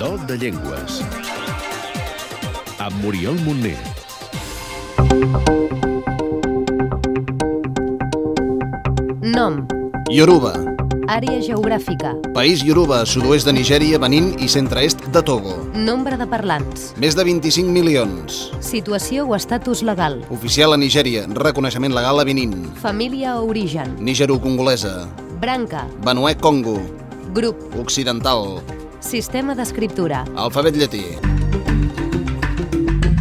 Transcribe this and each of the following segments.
Do de Llengües. Amb Muriel Montner. Nom, Yoruba, àrea geogràfica, país Yoruba, sud-oest de Nigèria, Benín i centre-est de Togo. nombre de parlants, Més de 25 milions. situació o estatus legal, Oficial a Nigèria, reconeixement legal a Benín. família o origen, Nigero-congolesa, branca, Benuè Congo, grup, occidental, sistema d'escriptura, alfabet llatí.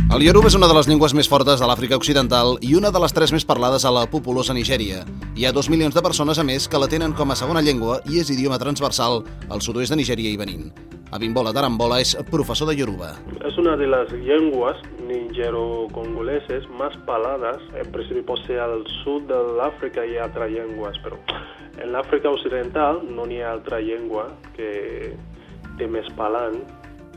El Yoruba és una de les llengües més fortes de l'Àfrica Occidental i una de les tres més parlades a la populosa Nigèria. Hi ha dos milions de persones a més que la tenen com a segona llengua i és idioma transversal al sud-oest de Nigèria i Benín. Abimbola Tarambola és professor de Yoruba. Es una de las lenguas nigero-congoleses más parladas. En principio posee al sur del África y otras lenguas, pero en la África Occidental no hi ha altra llengua que té més parlant.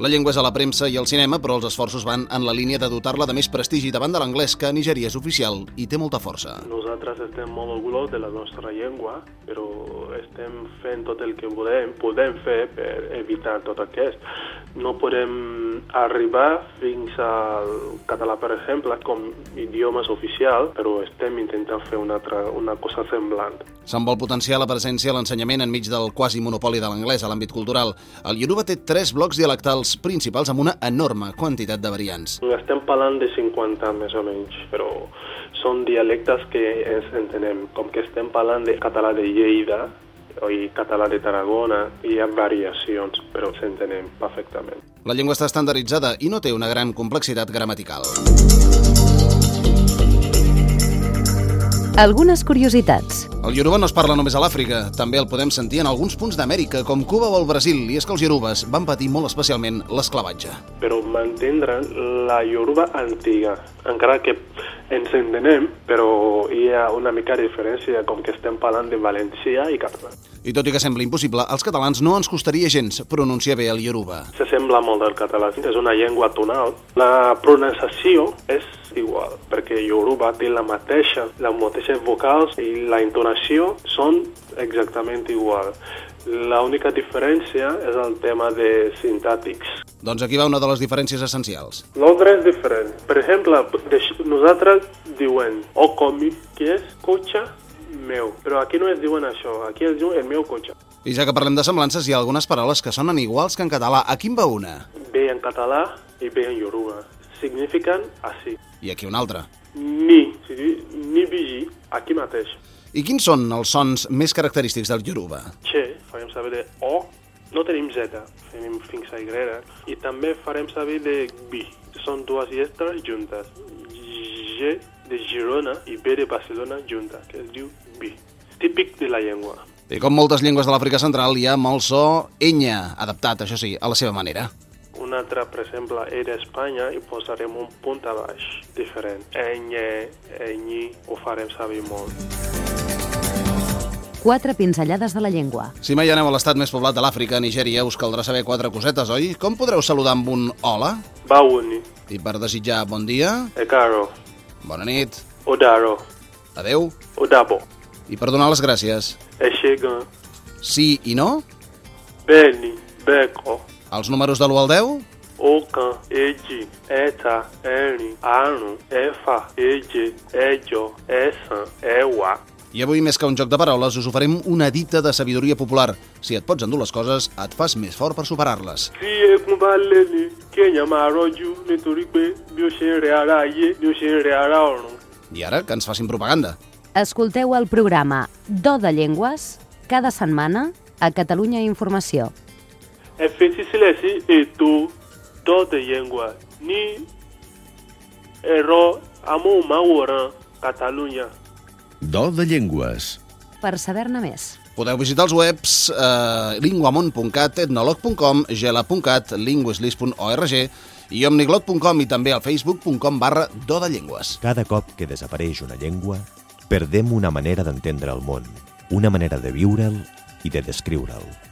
La llengua és a la premsa i al cinema, però els esforços van en la línia de dotar-la de més prestigi davant de l'anglès, que a Nigèria és oficial i té molta força. Nosaltres estem molt orgullosos de la nostra llengua, però estem fent tot el que podem, podem fer per evitar tot aquest. No podem arribar fins al català, per exemple, com idiomes oficial, però estem intentant fer una, altra, una cosa semblant. Se'n vol potenciar la presència a l'ensenyament enmig del quasi monopoli de l'anglès a l'àmbit cultural. El Yoruba té tres blocs dialectals principals amb una enorme quantitat de variants. Estem parlant de 50 més o menys, però són dialectes que ens entenem. Com que estem parlant de català de Lleida i català de Tarragona, hi ha variacions, però s'entenem perfectament. La llengua està estandarditzada i no té una gran complexitat gramatical. algunes curiositats, El Yoruba no es parla només a l'Àfrica, també el podem sentir en alguns punts d'Amèrica, com Cuba o el Brasil, i és que els Yorubes van patir molt especialment l'esclavatge. Però mantindran la Yoruba antiga, encara que ens entenem, però hi ha una mica de diferència, com que estem parlant de valencià i català. I tot i que sembla impossible, als catalans no ens costaria gens pronunciar bé el Yoruba. S'assembla molt al català, és una llengua tonal. La pronunciació és igual, perquè Yoruba té la mateixa, les mateixes vocals i la entonació són exactament igual. L'única diferència és el tema de sintàtics. Doncs aquí va una de les diferències essencials. L'ordre és diferent. Per exemple, nosaltres diuen o comi, que és cotxe meu, però aquí no es diuen això, aquí es diu el meu cotxe. I ja que parlem de semblances, hi ha algunes paraules que sonen iguals que en català. Aquí en va una. Ve en català i ve en Yoruba. Signifiquen així. I aquí una altra. Ni, si diu ni bigi, aquí mateix. I quins són els sons més característics del Yoruba? Che, farem saber de O, no tenim Z, tenim fins a Y, i també farem saber de B, són dues lletres juntes. G de Girona i B de Barcelona juntes, que es diu B. Típic de la llengua. I com moltes llengües de l'Àfrica Central, hi ha molt so enya, adaptat, això sí, a la seva manera. Un altre, per exemple, E d'Espanya i posarem un punt a baix, diferent. Enye, enyi, ho farem saber molt. quatre pinzellades de la llengua, Si mai aneu a l'estat més poblat de l'Àfrica, Nigèria, us caldrà saber quatre cosetes, oi? Com podreu saludar amb un hola? Bawuni, I per desitjar bon dia, Ekaro, bona nit, Odaro, adeu, Odabo, i per donar les gràcies. Eshegan, Sí i no? Beni, Beko, Els números de l'1 al 10? ọ̀kan èjì ẹ̀ta ẹ̀rin àrún ẹ̀fà èje ẹ̀jọ ẹ̀sán ẹ̀wá. I avui, més que un joc de paraules, us oferim una dita de sabidoria popular. Si et pots endur les coses, et fas més fort per superar-les. tí eégún bá lé ni kí èèyàn máa rọ́jú nítorí pé bí ó ṣe ń rẹ ara ayé ni ó ṣe ń rẹ ara ọ̀run. I ara, que ens facin propaganda. escolteu el programa Do de Llengües cada setmana a Catalunya Informació. Ẹ fetí sílẹ̀ sí ètò dọ́ọ̀dẹ̀ yẹngwa ní ẹ̀rọ amóhùnmáwòrán Catalunya. Do de Llengües. Per saber-ne més. Podeu visitar els webs eh, linguamont.cat, etnolog.com, gela.cat, linguislis.org i omniglot.com i també al facebook.com barra do de llengües. Cada cop que desapareix una llengua, perdem una manera d'entendre el món, una manera de viure'l i de descriure'l.